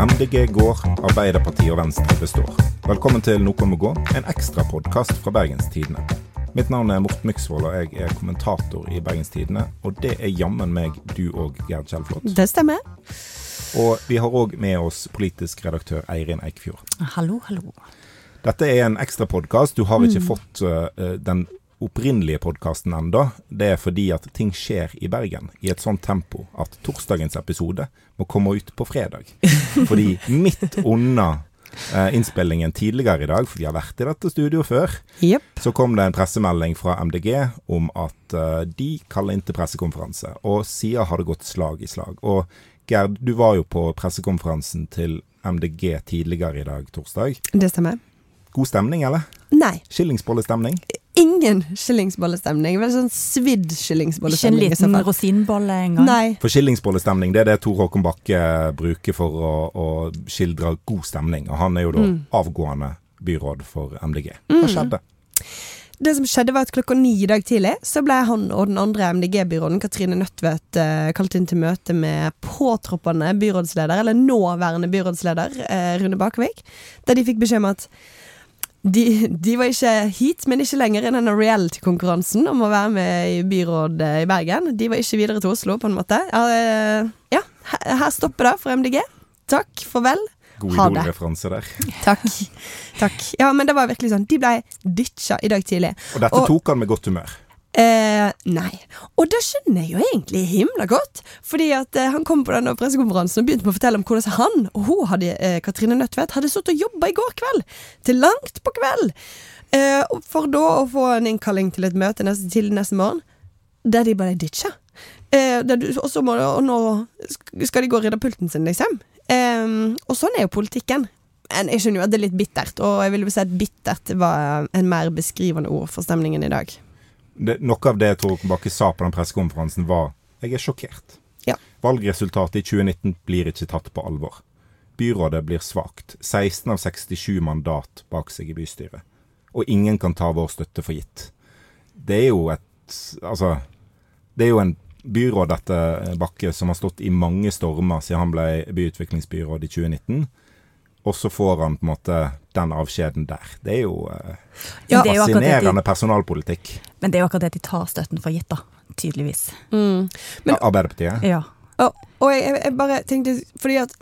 MDG går, Arbeiderpartiet og Venstre består. Velkommen til Noen må gå, en ekstra podkast fra Bergenstidene. Mitt navn er Morten Myksvold, og jeg er kommentator i Bergenstidene. Og det er jammen meg du òg, Gerd Kjellflot. Det stemmer. Og vi har òg med oss politisk redaktør Eirin Eikfjord. Hallo, hallo. Dette er en ekstra podkast. Du har ikke fått uh, den opprinnelige podkasten enda. Det er fordi at ting skjer i Bergen i et sånt tempo at torsdagens episode må komme ut på fredag. Fordi midt unna eh, innspillingen tidligere i dag, for vi har vært i dette studioet før, yep. så kom det en pressemelding fra MDG om at eh, de kaller inn til pressekonferanse. Og siden har det gått slag i slag. Og Gerd, du var jo på pressekonferansen til MDG tidligere i dag, torsdag. Det stemmer. God stemning, eller? Nei. Skillingsbollestemning? Ingen skillingsbollestemning. Veldig sånn svidd skillingsbollestemning. Ikke en liten rosinbolle engang. Nei. For skillingsbollestemning, det er det Tor Håkon Bakke bruker for å, å skildre god stemning. Og han er jo da Mm. avgående byråd for MDG. Hva skjedde? Det som skjedde var at klokka ni i dag tidlig så ble han og den andre MDG-byråden, Katrine Nødtvedt, eh, kalt inn til møte med påtroppende byrådsleder, eller nåværende byrådsleder, eh, Rune Bakevik, der de fikk beskjed om at de, de var ikke hit, men ikke lenger i denne reality-konkurransen om å være med i byrådet i Bergen. De var ikke videre til Oslo, på en måte. Ja, eh, ja her, stopper det for MDG. Takk, farvel. God. Idol-referanse der. Takk. Takk. Ja, men det var virkelig sånn. De ble ditcha i dag tidlig. Og dette Og- tok han med godt humør. Eh, nei. Og det skjønner jeg jo egentlig himla godt. Fordi at eh, han kom på denne pressekonferansen og begynte med å fortelle om hvordan han og hun hadde, eh, Katrine Nødtvedt hadde sittet og jobba i går kveld. Til langt på kveld. Eh, for da å få en innkalling til et møte neste, til neste morgen, der de bare ditcha. Eh, og så må og nå skal de gå og rydde pulten sin, liksom. Og sånn er jo politikken. Men jeg skjønner jo at det er litt bittert, og jeg vil jo si at bittert var en mer beskrivende ord for stemningen i dag. Det, noe av det Tor Bakke sa på den pressekonferansen var jeg er sjokkert. Ja. Valgresultatet i 2019 blir ikke tatt på alvor. Byrådet blir svakt. 16 av 67 mandat bak seg i bystyret. Og ingen kan ta vår støtte for gitt. Det er jo et Altså, det er jo en byråd, dette Bakke, som har stått i mange stormer siden han ble byutviklingsbyråd i 2019. Og så får han på en måte den avskjeden der. Det er jo eh, Ja, fascinerende er jo de- personalpolitikk. Men det er jo akkurat det de tar støtten for gitt, da. Tydeligvis. Men- Ja, Arbeiderpartiet. Ja. Og, og jeg, jeg- bare tenkte Fordi at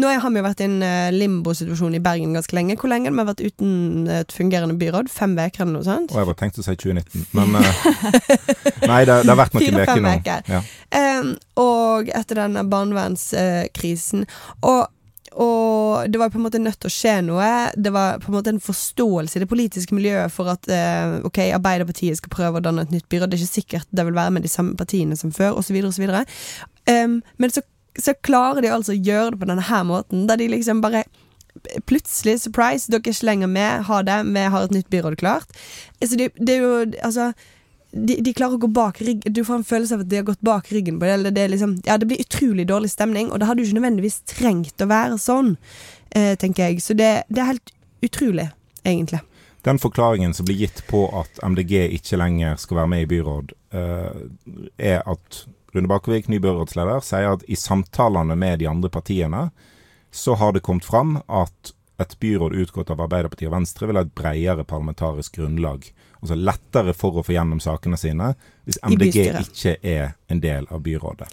nå har vi jo vært i en limbosituasjon limbo-situasjon i Bergen ganske lenge. Hvor lenge har vi vært uten et fungerende byråd? Fem uker eller noe sånt? Og jeg var tenkt å si 2019, men eh, Nei, det, det har vært noen uker nå. Ja. Um, og etter denne barnevernskrisen. og og det var på en måte nødt til å skje noe. Det var på en måte en forståelse i det politiske miljøet for at eh, ok, Arbeiderpartiet skal prøve å danne et nytt byråd. Det er ikke sikkert det vil være med de samme partiene som før, osv. osv. Um, men så, så klarer de altså å gjøre det på denne her måten, der de liksom bare Plutselig, surprise, dere er ikke lenger med, ha det, vi har et nytt byråd klart. Altså, det, det er jo Altså de, de klarer å gå bak ryggen Du får en følelse av at de har gått bak ryggen på det. Det, liksom, ja, det blir utrolig dårlig stemning, og det hadde jo ikke nødvendigvis trengt å være sånn, eh, tenker jeg. Så det, det er helt utrolig, egentlig. Den forklaringen som blir gitt på at MDG ikke lenger skal være med i byråd, eh, er at Rune Bakkevik, ny byrådsleder, sier at i samtalene med de andre partiene, så har det kommet fram at et byråd utgått av Arbeiderpartiet og Venstre vil ha et bredere parlamentarisk grunnlag. Altså lettere for å få gjennom sakene sine hvis MDG ikke er en del av byrådet.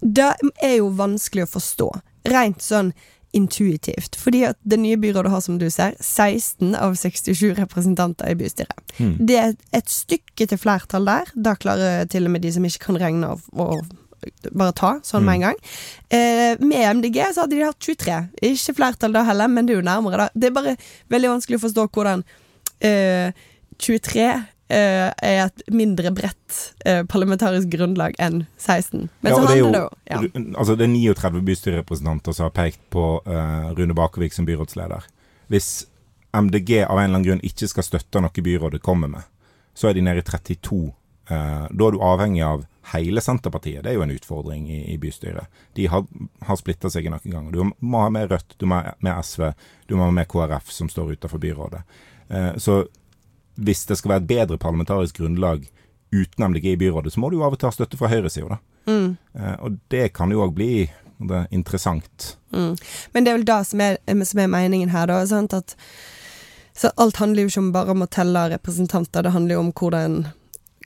Det er jo vanskelig å forstå, rent sånn intuitivt. Fordi at det nye byrådet har, som du ser, 16 av 67 representanter i bystyret. Mm. Det er et stykke til flertall der. Da klarer til og med de som ikke kan regne å bare ta, sånn med en gang. Eh, med MDG så hadde de hatt 23. Ikke flertall da heller, men det er jo nærmere, da. Det er bare veldig vanskelig å forstå hvordan eh, 23 Uh, er et mindre bredt uh, parlamentarisk grunnlag enn 16. Men Ja, så handler det jo, det jo ja. altså det er 39 bystyrerepresentanter som har pekt på uh, Rune Bakervik som byrådsleder. Hvis MDG av en eller annen grunn ikke skal støtte noe byrådet kommer med, så er de nede i 32. Eh, da er du avhengig av hele Senterpartiet. Det er jo en utfordring i, i bystyret. De har, har splitta seg noen ganger. Du må ha med Rødt, du må ha med SV, du må ha med KrF, som står utenfor byrådet. Eh, så hvis det skal være et bedre parlamentarisk grunnlag uten MDG i byrådet, så må du jo av og til ha støtte fra høyresida, da. Mm. Eh, og det kan jo òg bli Det er interessant. Mm. Men det er vel det som er, som er meningen her, da. Sant? At, så alt handler jo ikke om bare om å telle representanter, det handler jo om hvordan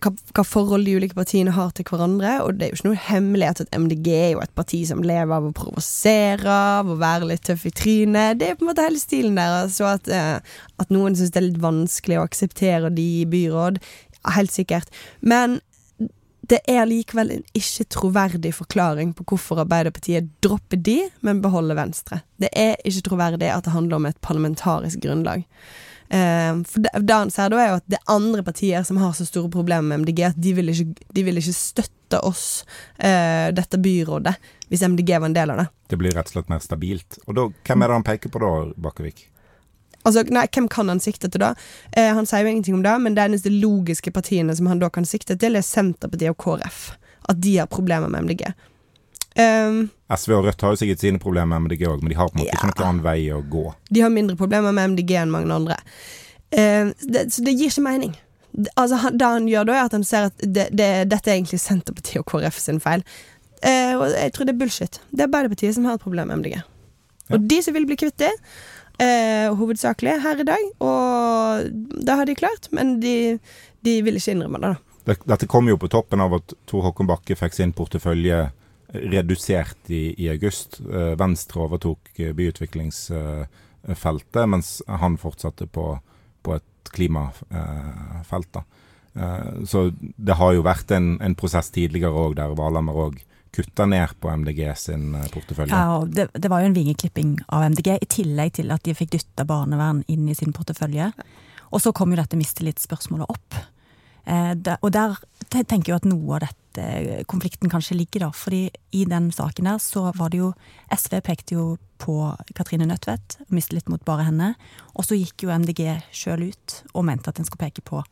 hva, hva forhold de ulike partiene har til hverandre. Og det er jo ikke noe hemmelighet at MDG er jo et parti som lever av å provosere, av å være litt tøff i trynet. Det er på en måte hele stilen der. Og at, eh, at noen syns det er litt vanskelig å akseptere de i byråd. Helt sikkert. Men det er likevel en ikke troverdig forklaring på hvorfor Arbeiderpartiet dropper de, men beholder Venstre. Det er ikke troverdig at det handler om et parlamentarisk grunnlag. Eh, for det, det han ser da, er jo at det er andre partier som har så store problemer med MDG, at de vil ikke, de vil ikke støtte oss, eh, dette byrådet, hvis MDG var en del av det. Det blir rett og slett mer stabilt. Og da, hvem er det han peker på da, Bakkevik? Altså, nei, Hvem kan han sikte til da? Eh, han sier jo ingenting om det, men det eneste logiske partiene som han da kan sikte til, er Senterpartiet og KrF. At de har problemer med MDG. Um, SV og Rødt har jo sikkert sine problemer med MDG òg, men de har på en måte Ja. ikke noen annen vei å gå. de har mindre problemer med MDG enn mange andre. Uh, det, så det gir ikke mening. Altså, han, det han gjør da, er at han ser at det, det, dette er egentlig Senterpartiet og KrF sin feil. Uh, og jeg tror det er bullshit. Det er Arbeiderpartiet som har et problem med MDG. Ja. Og de som vil bli kvitt det, uh, hovedsakelig her i dag, og det har de klart, men de, de vil ikke innrømme det. da. Dette kom jo på toppen av at Tor Håkon Bakke fikk sin portefølje redusert i, i august. Eh, Venstre overtok eh, byutviklingsfeltet, mens han fortsatte på, på et klimafelt. da. Eh, Så det har jo vært en, en prosess tidligere òg, der Valhammer òg kutta ned på MDG sin portefølje. Ja, og det, det var jo en vingeklipping av MDG, i tillegg til at de fikk dytta barnevern inn i sin portefølje. Og så kom jo dette mistillitsspørsmålet opp. Eh, og der tenker jeg at noe av dette konflikten kanskje ligger, da. fordi i den saken der så var det jo SV pekte jo på Katrine Nødtvedt, mistillit mot bare henne. Og så gikk jo MDG sjøl ut og mente at en skulle peke på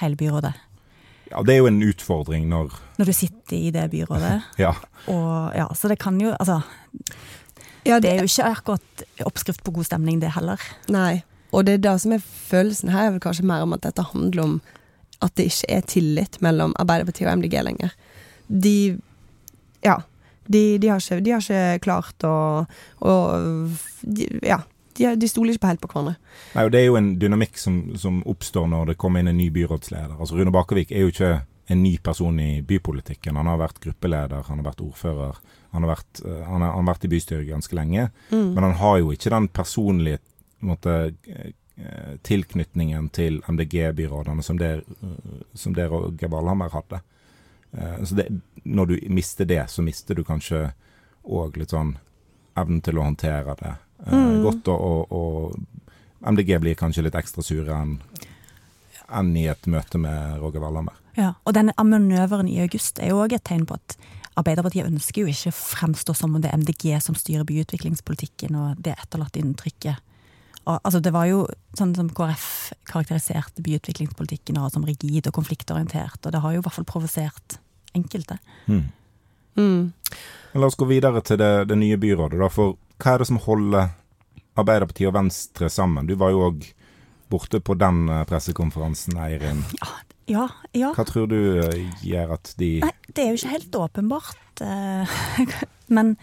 hele byrådet. Ja, det er jo en utfordring når Når du sitter i det byrådet. Ja. Og ja, Så det kan jo Altså, Ja, det er jo ikke akkurat oppskrift på god stemning, det heller. Nei. Og det er det som er følelsen her, er vel kanskje mer om at dette handler om at det ikke er tillit mellom Arbeiderpartiet og MDG lenger. De Ja. De, de, har, ikke, de har ikke klart å, å de, Ja. De, de stoler ikke på helt på hverandre. Nei, og Det er jo en dynamikk som, som oppstår når det kommer inn en ny byrådsleder. Altså Rune Bakervik er jo ikke en ny person i bypolitikken. Han har vært gruppeleder, han har vært ordfører, han har vært, eh, han har, han har vært i bystyret ganske lenge. Mm. Men han har jo ikke den personlige måte, tilknytningen til MDG-byrådene som det, eh, som det Roger Valhammer hadde. Eh, Så det, når du mister det, så mister du kanskje òg litt sånn evnen til å håndtere det eh, Mm. godt. Og, og, MDG blir kanskje litt ekstra sure enn enn i et møte med Roger Valhammer. Ja, og denne manøveren i august er jo òg et tegn på at Arbeiderpartiet ønsker jo ikke å fremstå som om det er MDG som styrer byutviklingspolitikken og det etterlatte inntrykket. Altså, det var jo sånn som KrF karakteriserte byutviklingspolitikken som rigid og konfliktorientert, og det har jo i hvert fall provosert enkelte. Mm. Mm. La oss gå videre til det, det nye byrådet. Da, for hva er det som holder Arbeiderpartiet og Venstre sammen? Du var jo òg borte på den eh, pressekonferansen, Eirin. Ja, ja. Hva tror du eh, gjør at de Nei, det er jo ikke helt åpenbart. eh, Men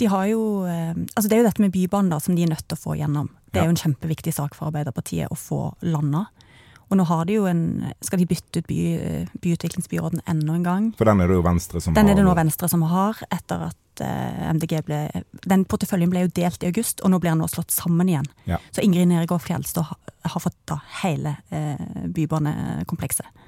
de har jo Altså, det er jo dette med Bybanen da, som de er nødt til å få gjennom. Det er jo en kjempeviktig sak for Arbeiderpartiet å få landa. Og nå har de jo en Skal de bytte ut by, byutviklingsbyråden enda en gang? For den er det jo Venstre som Den har er det nå Venstre som har, etter at eh, MDG ble Den porteføljen ble jo delt i august, og nå blir den nå slått sammen igjen. Ja. Så Ingrid Neregård Fjelstad har, har fått da hele eh, bybanekomplekset.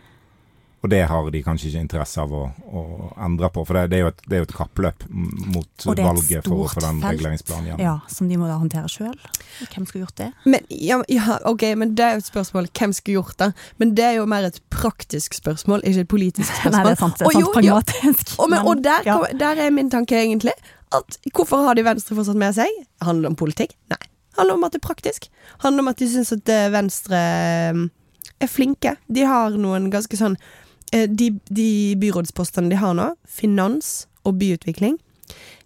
Og det har de kanskje ikke interesse av å, å endre på, for det, det, er jo et, det er jo et kappløp mot Og valget for å få den felt. reguleringsplanen igjen. Ja, Som de må da håndtere sjøl. Hvem skulle gjort det? Men, ja, ja, ok, men det er jo et spørsmål hvem skulle gjort det. Men det er jo mer et praktisk spørsmål, ikke et politisk spørsmål. Nei, det er sant. Det er Og sant jo, pragmatisk. Og, men, og der, ja. der er min tanke egentlig at hvorfor har de Venstre fortsatt med seg? Handler det om politikk? Nei. Handler om at det er praktisk. Handler om at de syns at eh, Venstre eh, er flinke. De har noen ganske sånn de, de byrådspostene de har nå, finans og byutvikling,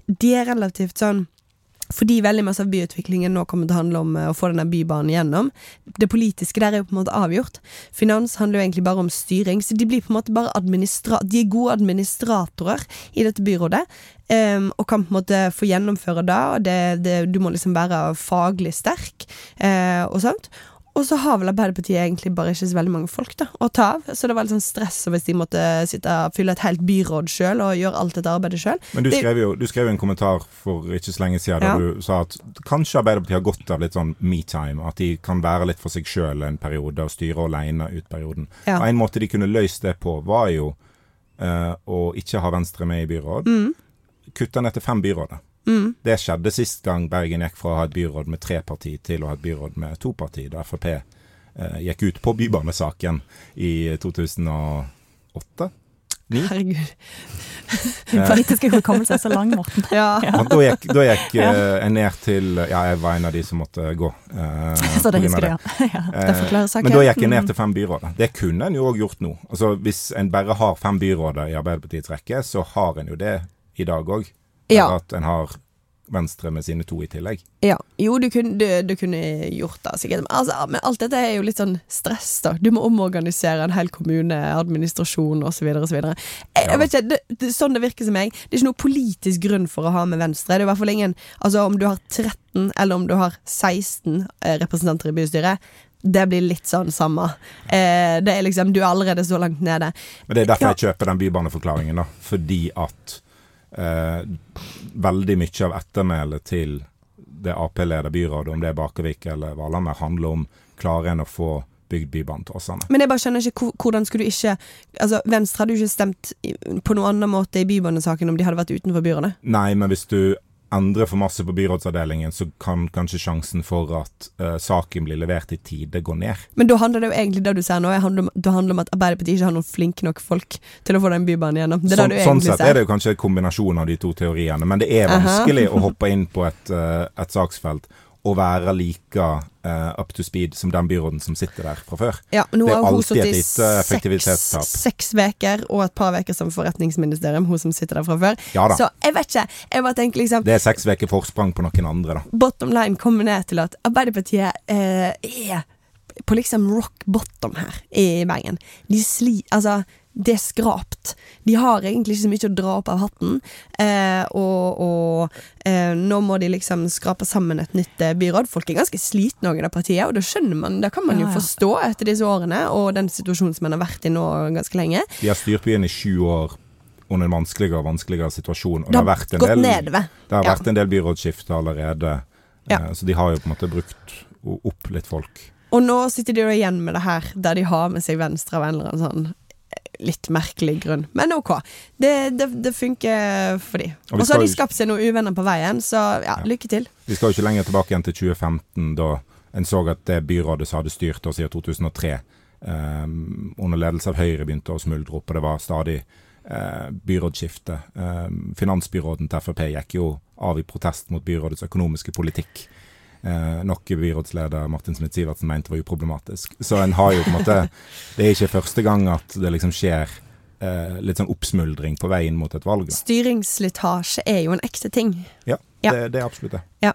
de er relativt sånn fordi veldig masse av byutviklingen nå kommer til å handle om eh, å få denne bybanen gjennom. Det politiske der er jo på en måte avgjort. Finans handler jo egentlig bare om styring, så de blir på en måte bare administra De er gode administratorer i dette byrådet, Um, og kan på en måte få gjennomføre det. Og det, det du må liksom være faglig sterk uh, og sånt. Og så har vel Arbeiderpartiet egentlig bare ikke så veldig mange folk da, å ta av. Så det var litt sånn stress hvis de måtte sitte fylle et helt byråd sjøl og gjøre alt dette arbeidet sjøl. Men du skrev jo du skrev jo en kommentar for ikke så lenge siden Ja. der du sa at kanskje Arbeiderpartiet har godt av litt sånn me-time. At de kan være litt for seg sjøl en periode og styre aleine ut perioden. Ja. Og En måte de kunne løst det på, var jo uh, å ikke ha Venstre med i byråd. Mm. Kutte ned til fem byråder. Mm. Det skjedde sist gang Bergen gikk fra å ha et byråd med tre parti til å ha et byråd med to parti, da Frp eh, gikk ut på bybanesaken i 2008? Ni? Herregud. Politiske hukommelse er så lang, Morten. Ja. Ja. da gikk, da gikk ja. jeg ned til Ja, jeg var en av de som måtte gå. eh, Så det husker du, ja. ja. Eh, Det forklarer saken. Men da gikk jeg ned til fem byråder. Det kunne en jo òg gjort nå. Altså Hvis en bare har fem byråder i Arbeiderpartiets rekke, så har en jo det i dag òg. Ja. At en har Venstre med sine to i tillegg. Ja, jo du kunne, du, du kunne gjort det sikkert. Men, altså, men alt dette er jo litt sånn stress, da. Du må omorganisere en hel kommune, administrasjon osv. osv. Jeg, Ja. jeg vet ikke, det, det, sånn det virker som meg. Det er ikke noe politisk grunn for å ha med Venstre. Det er i hvert fall ingen Altså om du har 13 eller om du har 16 eh, representanter i bystyret. Det blir litt sånn samme. Eh, det er liksom, Du er allerede så langt nede. Men det er derfor Ja. jeg kjøper den bybaneforklaringen, da. Fordi at eh, veldig mye av ettermælet til det Ap-leder byrådet, om det er Bakervik eller Valhammer, handler om klarer en å få bygd Bybanen til Åsane. Men jeg bare skjønner ikke hvordan skulle du ikke Altså Venstre hadde jo ikke stemt på noen annen måte i bybanesaken om de hadde vært utenfor byrådet. Nei, men hvis du endrer for masse på byrådsavdelingen, så kan kanskje sjansen for at uh, saken blir levert i tide, gå ned. Men da handler det jo egentlig det du sier nå, er handler om, det handler om at Arbeiderpartiet ikke har noen flinke nok folk til å få den bybanen gjennom. Det er sånn, sånn sett ser. er det jo kanskje en kombinasjon av de to teoriene, men det er vanskelig å hoppe inn på et, uh, et saksfelt og være like uh, up to speed som den byråden som sitter der fra før. Ja, nå har hun sittet i seks, seks veker og et par veker som forretningsministerium, hun som sitter der fra før. Ja da. Så jeg vet ikke. Jeg bare tenker liksom Det er seks uker forsprang på noen andre, da. Bottom line kommer ned til at Arbeiderpartiet eh, er på liksom rock bottom her i Bergen. De sli... Altså, det er skrapt. De har egentlig ikke så mye å dra opp av hatten. Eh, og og eh, nå må de liksom skrape sammen et nytt eh, byråd. Folk er ganske slitne òg i det partiet, og det skjønner man Det kan man jo Ja, ja. forstå etter disse årene og den situasjonen som man har vært i nå ganske lenge. De har styrt byen i sju år under en vanskeligere og vanskeligere situasjon. Og Det har vært en del, nedover. Det har Ja. vært en del byrådsskifter allerede, Ja. eh, så de har jo på en måte brukt opp litt folk. Og nå sitter de jo igjen med det her, der de har med seg Venstre av en eller annen sånn litt merkelig grunn. Men ok, det, det, det funker for de. Og Og så har de skapt seg noen uvenner på veien, så ja, Ja. lykke til. Vi skal jo ikke lenger tilbake igjen til 2015, da en så at det byrådet som hadde styrt oss siden 2003, eh, under ledelse av Høyre, begynte å smuldre opp, og det var stadig eh, byrådsskifte. Eh, finansbyråden til Frp gikk jo av i protest mot byrådets økonomiske politikk. Eh, noe byrådsleder Martin Smith-Sivertsen mente var uproblematisk. Så en har jo på en måte Det er ikke første gang at det liksom skjer eh, litt sånn oppsmuldring på vei inn mot et valg. Da. Styringsslitasje er jo en ekte ting. Ja, Ja. Det, det er absolutt det. Ja.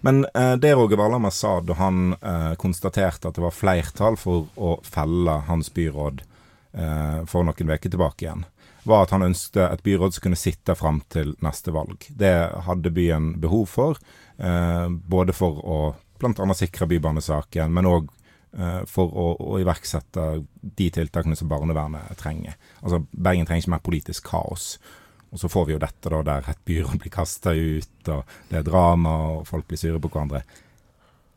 Men eh, det Roger Valhammer sa da han eh, konstaterte at det var flertall for å felle hans byråd eh, for noen uker tilbake igjen, var at han ønsket et byråd som kunne sitte fram til neste valg. Det hadde byen behov for, eh, både for å bl.a. sikre bybanesaken, men òg eh, for å, å iverksette de tiltakene som barnevernet trenger. Altså, Bergen trenger ikke mer politisk kaos. Og så får vi jo dette da, der et byråd blir kasta ut, og det er drama, og folk blir sure på hverandre.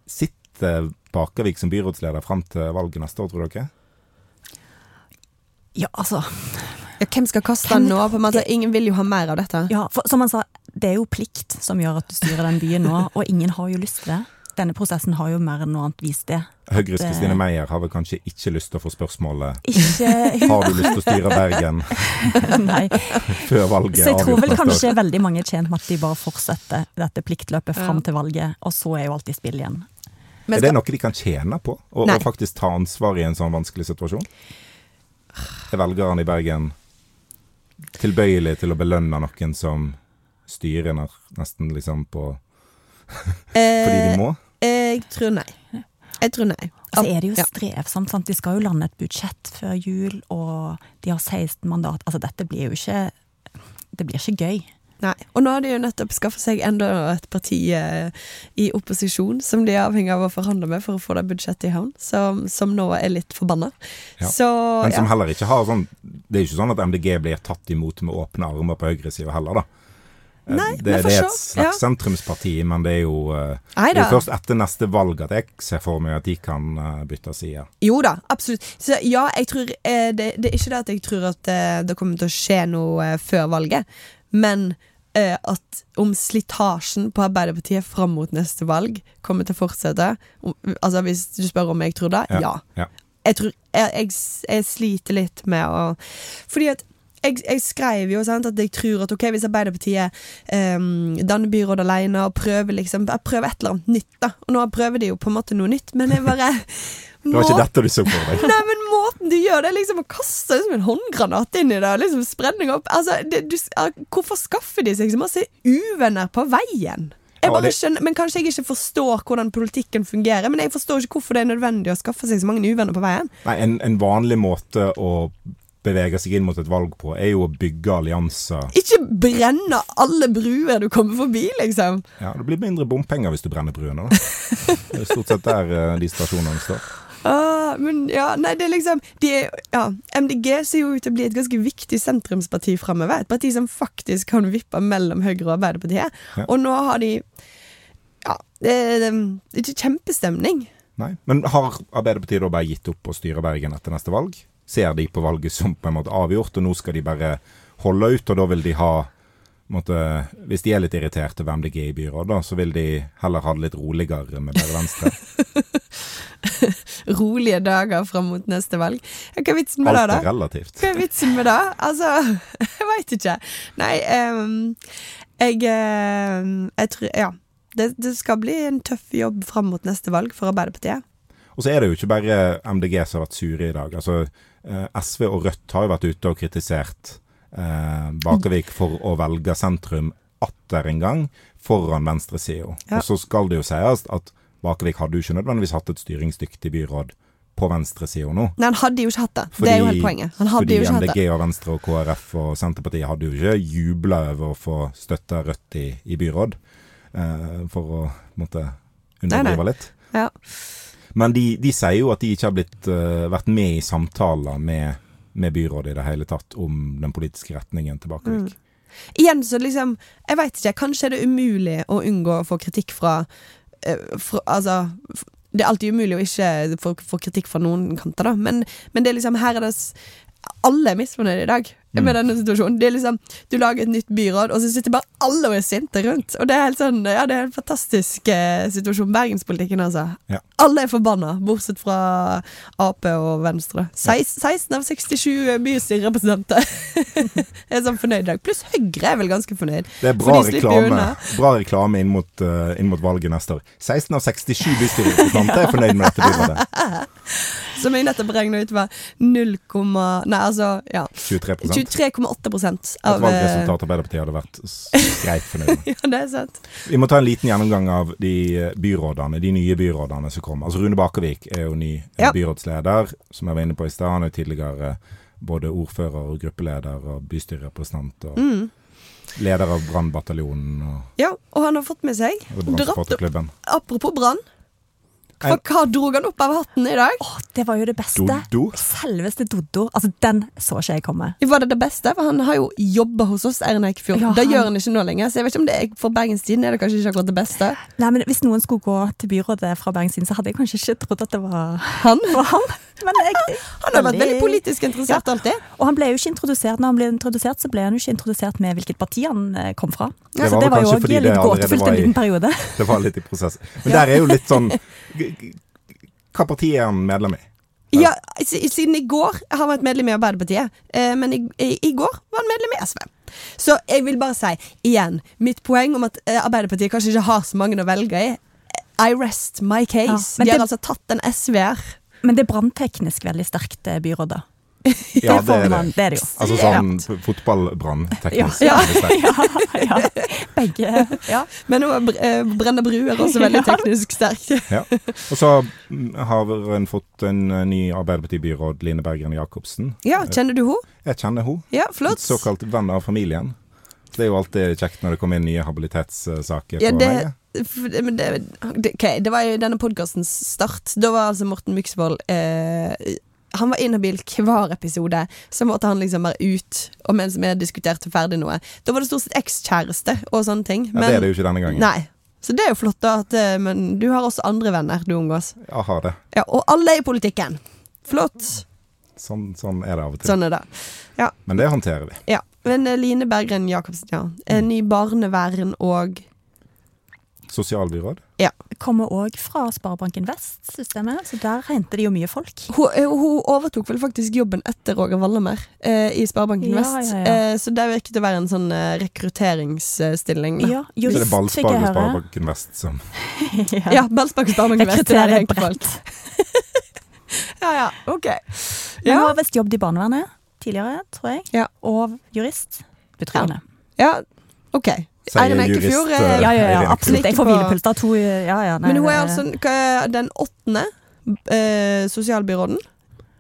Sitter Bakervik som byrådsleder fram til valget neste år, tror dere? Ja, altså Ja, hvem skal kaste Hvem- den nå? På en måte, ingen vil jo ha mer av dette. Ja, for som han sa, det er jo plikt som gjør at du styrer den byen nå, og ingen har jo lyst til det. Denne prosessen har jo mer enn noe annet vist det. Høyres Kristine Meyer har vel kanskje ikke lyst til å få spørsmålet Ikke Har du lyst til å styre Bergen Nei. før valget Så jeg tror vel kanskje veldig mange er tjent med at de bare fortsetter dette pliktløpet fram Ja. til valget, og så er jo alt i spill igjen. Men Er det noe de kan tjene på? Å faktisk ta ansvar i en sånn vanskelig situasjon? Er velgerne i Bergen tilbøyelige til å belønne noen som styrer nesten liksom på Eh, Fordi de må? Jeg tror nei. Jeg tror nei. Så er det jo strevsomt. sant? De skal jo lande et budsjett før jul, og de har 16 mandat. Altså, dette blir jo ikke Det blir ikke gøy. Nei. Og nå har de jo nettopp skaffet seg enda et parti eh, i opposisjon som de er avhengig av å forhandle med for å få det budsjettet i havn, som, som nå er litt forbanna. Ja. Så Men som ja. heller ikke har sånn Det er jo ikke sånn at MDG blir tatt imot med åpne armer på høyresida heller, da. Eh, Nei, det, det er et slags ja. sentrumsparti, men det er jo eh, Det er jo først etter neste valg at jeg ser for meg at de kan eh, bytte side. Jo da, absolutt. Så ja, jeg tror det, det er ikke det at jeg tror at det kommer til å skje noe før valget, men at om slitasjen på Arbeiderpartiet fram mot neste valg kommer til å fortsette Altså hvis du spør om jeg tror det, Ja, ja. Jeg tror jeg, jeg, jeg sliter litt med å Fordi at jeg, skrev jo sant, at jeg tror at ok, hvis Arbeiderpartiet um, danner byråd alene og prøver liksom jeg prøver et eller annet nytt, da. Og nå prøver de jo på en måte noe nytt, men jeg bare Det var ikke dette du så for deg. Nei, men måten du gjør det, liksom å kaste liksom en håndgranat inn i det, og liksom sprenning opp Altså, det, du, hvorfor skaffer de seg så masse uvenner på veien? Jeg bare skjønner, men Kanskje jeg ikke forstår hvordan politikken fungerer, men jeg forstår ikke hvorfor det er nødvendig å skaffe seg så mange uvenner på veien. Nei, en, en vanlig måte å bevege seg inn mot et valg på, er jo å bygge allianser. Ikke brenne alle bruer du kommer forbi, liksom. Ja, Det blir mindre bompenger hvis du brenner bruene, da. Det er stort sett der eh, de stasjonene står. Ah, men ja, nei, det er liksom de er, ja, MDG ser jo ut til å bli et ganske viktig sentrumsparti framover. Et parti som faktisk kan vippe mellom Høyre og Arbeiderpartiet. Ja. Og nå har de Ja, det er, ikke kjempestemning. Nei. Men har Arbeiderpartiet da bare gitt opp å styre Bergen etter neste valg? Ser de på valget som på en måte avgjort, og nå skal de bare holde ut, og da vil de ha måtte, Hvis de er litt irriterte ved MDG i byrådet, så vil de heller ha det litt roligere med dere Venstre. Rolige dager fram mot neste valg. Hva er vitsen med det, da? Alt er relativt. Hva er vitsen med det? Altså, jeg veit ikke. Nei, um, jeg ehm, Jeg tror Ja. Det, det skal bli en tøff jobb fram mot neste valg for Arbeiderpartiet. Og så er det jo ikke bare MDG som har vært sure i dag. Altså, eh, SV og Rødt har jo vært ute og kritisert eh, Bakervik for å velge sentrum atter en gang foran venstresida. Ja. Og så skal det jo sies at Bakervik hadde jo ikke nødvendigvis hatt et styringsdyktig byråd på venstresida nå. Nei, han hadde jo ikke hatt det. det er jo helt poenget. Han hadde fordi jo ikke hatt det. MDG og Venstre og KrF og Senterpartiet hadde jo ikke jubla over å få støtte Rødt i, i byråd, eh, for å måtte underdrive litt. Ja. Men de, de sier jo at de ikke har blitt, uh, vært med i samtaler med, med byrådet i det hele tatt om den politiske retningen til Bakervik. Igjen så liksom Jeg veit ikke. Kanskje er det umulig å unngå å få kritikk fra, eh, fra Altså det er alltid umulig å ikke få, kritikk fra noen kanter, da. Men, men det er liksom her er det Alle er misfornøyde i dag Mm. Med denne situasjonen. Det er liksom Du lager et nytt byråd, og så sitter bare alle og er sinte rundt. Og det er helt sånn Ja, det er en fantastisk eh, situasjon. Bergenspolitikken, altså. Ja. Alle er forbanna, bortsett fra Ap og Venstre. Seis- 16 av 67 bystyrerepresentanter er sånn fornøyd i dag. Pluss Høyre er vel ganske fornøyd. Det er bra reklame, bra reklame inn, mot, uh, inn mot valget neste år. 16 av 67 bystyrerepresentanter er fornøyd med dette byrådet. Som jeg nettopp regna ut var 0, nei, altså ja 23 23,8 Et av At valgresultatet Arbeiderpartiet hadde vært greit fornøyd med. Ja, det er sant. Vi må ta en liten gjennomgang av de eh, byrådene, de nye byrådene som kommer. Altså Rune Bakervik er jo ny eh, Ja. byrådsleder, som jeg var inne på i stad. Han er tidligere både ordfører og gruppeleder og bystyrerepresentant og Mm. leder av Brannbataljonen Ja, og han har fått med seg Apropos brann. For hva drog han opp av hatten i dag? Åh, det var jo det beste. Doddo. Selveste Doddo. Altså, den så ikke jeg komme. Var det det beste? For han har jo jobba hos oss, Eirin Eikefjord. Ja, Det han- gjør han ikke nå lenger, så jeg vet ikke om det er for Bergenstiden er det kanskje ikke akkurat det beste. Nei, men Hvis noen skulle gå til byrådet fra Bergenstiden, så hadde jeg kanskje ikke trodd at det var Han, var han. Men jeg, han har vært veldig politisk interessert alltid. Og han ble jo ikke introdusert Når han ble introdusert, så ble han jo ikke introdusert med hvilket parti han eh, kom fra. Det så det var jo òg litt gåtefullt en liten periode. Det var litt i prosess. Men der er jo litt sånn Hva parti er han medlem i? Ja, Siden i går har han vært medlem i Arbeiderpartiet, eh, men i, i, i går var han medlem i SV. Så jeg vil bare si, igjen, mitt poeng om at eh, Arbeiderpartiet kanskje ikke har så mange å velge i. I rest my case. Ja, De har det- altså tatt en SVR. Men det er brannteknisk veldig sterkt eh, byråd, da. Ja, det, er man, det er det jo. Altså sånn ja. fotballbrannteknisk. Ja. det sterkt. ja, ja. Begge. Ja. Men eh, Brenne Bru er også veldig teknisk sterk. Ja. Og så har en fått en ny Arbeiderparti-byråd, Line Bergeren Jacobsen. Ja, kjenner du henne? Jeg kjenner henne. Ja, flott. Såkalt venn av familien. Det er jo alltid kjekt når det kommer inn nye habilitetssaker Ja, det, men det, det, okay, det var jo denne podkastens start. Da var altså Morten Myksvold eh, Han var inhabil hver episode. Så måtte han liksom være ut, og mens vi diskuterte ferdig noe. Da var det stort sett ekskjæreste og sånne ting. Ja, det er det jo ikke denne gangen. Nei. Så det er jo flott, da. At, eh, men du har også andre venner du omgås. Jeg har det. Ja, og alle er i politikken. Flott. Sånn, sånn er det av og til. Sånn er det. Men det håndterer vi. Ja. Men eh, Line Berggren Jacobsen, ja. En ny barnevern og Sosialbyråd. Kommer òg fra Sparebanken Vest-systemet, så der henter de jo mye folk. Hun, eh, hun overtok vel faktisk jobben etter Roger Wallemer eh, i Sparebanken Ja, Vest. ja, ja. Eh, så det virket å være en sånn eh, rekrutteringsstilling. Ja, Ja, Så det er Ballspark og. Sparebanken Vest som Ja. Ja, og Sparebanken Vest. Er Rekrutterer bredt. Ja, ja, ok. Men hun har visst jobbet i barnevernet tidligere, tror jeg. Ja. Og jurist. Betryggende. ja ok. sier Eirin Eikefjord eh, Ja, ja, ja, absolutt. Jeg får hvilepuls da. To, ja, ja, nei, Men hun er altså hva er den åttende eh, sosialbyråden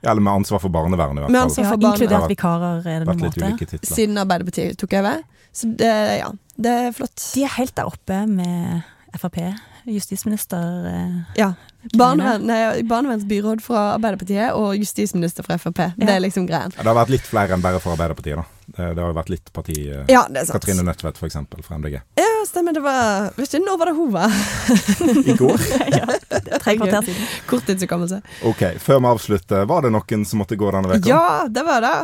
Eller med ansvar for barnevernet, i hvert Med fall. ansvar for barn. Inkludert vikarer, er det noe noen måte. siden Arbeiderpartiet tok over. Så det, ja, det er flott. De er helt der oppe med Frp. Justisminister eh, Ja. Barnevern, nei, Barnevernsbyråd fra Arbeiderpartiet og justisminister fra Frp. Det er liksom greien. Ja, det har vært litt flere enn bare for Arbeiderpartiet, da. Det, det har jo vært litt parti eh, Ja, det er sant. Katrine Nødtvedt, eksempel, fra MDG. Ja, stemmer. Det var Vet ikke, Når var det hun var? I går. ja, Tre kvarter siden. Korttidshukommelse. Ok, Før vi avslutter, var det noen som måtte gå denne uka? Ja, det var det.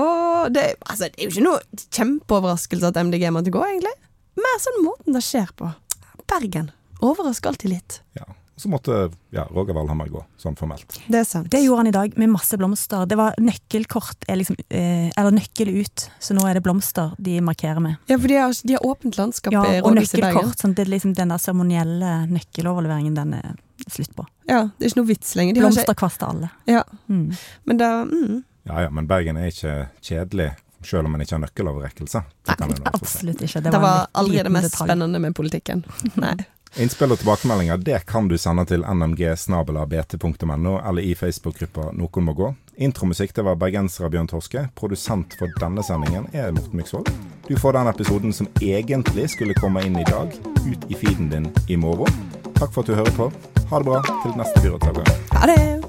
Og det, altså, det er jo ikke noe kjempeoverraskelse at MDG måtte gå, egentlig. Mer sånn måten det skjer på. Bergen overrasker alltid litt. Ja. Så måtte ja, Roger Valhammer gå, sånn formelt. Det er sant. Det gjorde han i dag med masse blomster. Det var nøkkelkort, er liksom, eh, eller nøkkel ut, så nå er det blomster de markerer med. Ja, for de har, de har åpent landskap Ja, i Rådhuset i Bergen. nøkkelkort. Sånn, det er liksom den der seremonielle nøkkeloverleveringen, den er slutt på. Ja, det er ikke noe vits lenger. De Blomsterkvast til alle. ja, Mm. men da mm. Ja ja, men Bergen er ikke kjedelig, selv om en ikke har nøkkeloverrekkelse. Det kan en i hvert fall si. Absolutt ikke. Det, Det, var en aldri det mest detalj. spennende med politikken. Nei. Innspill og tilbakemeldinger det kan du sende til nmg-bt.no eller i Facebook-gruppa Noen må gå. Intromusikk det var bergenser Bjørn Torske. Produsent for denne sendingen er Morten Myksvold. Du får den episoden som egentlig skulle komme inn i dag, ut i feeden din i morgen. Takk for at du hører på. Ha det bra til neste byrådsavgang. Ha det!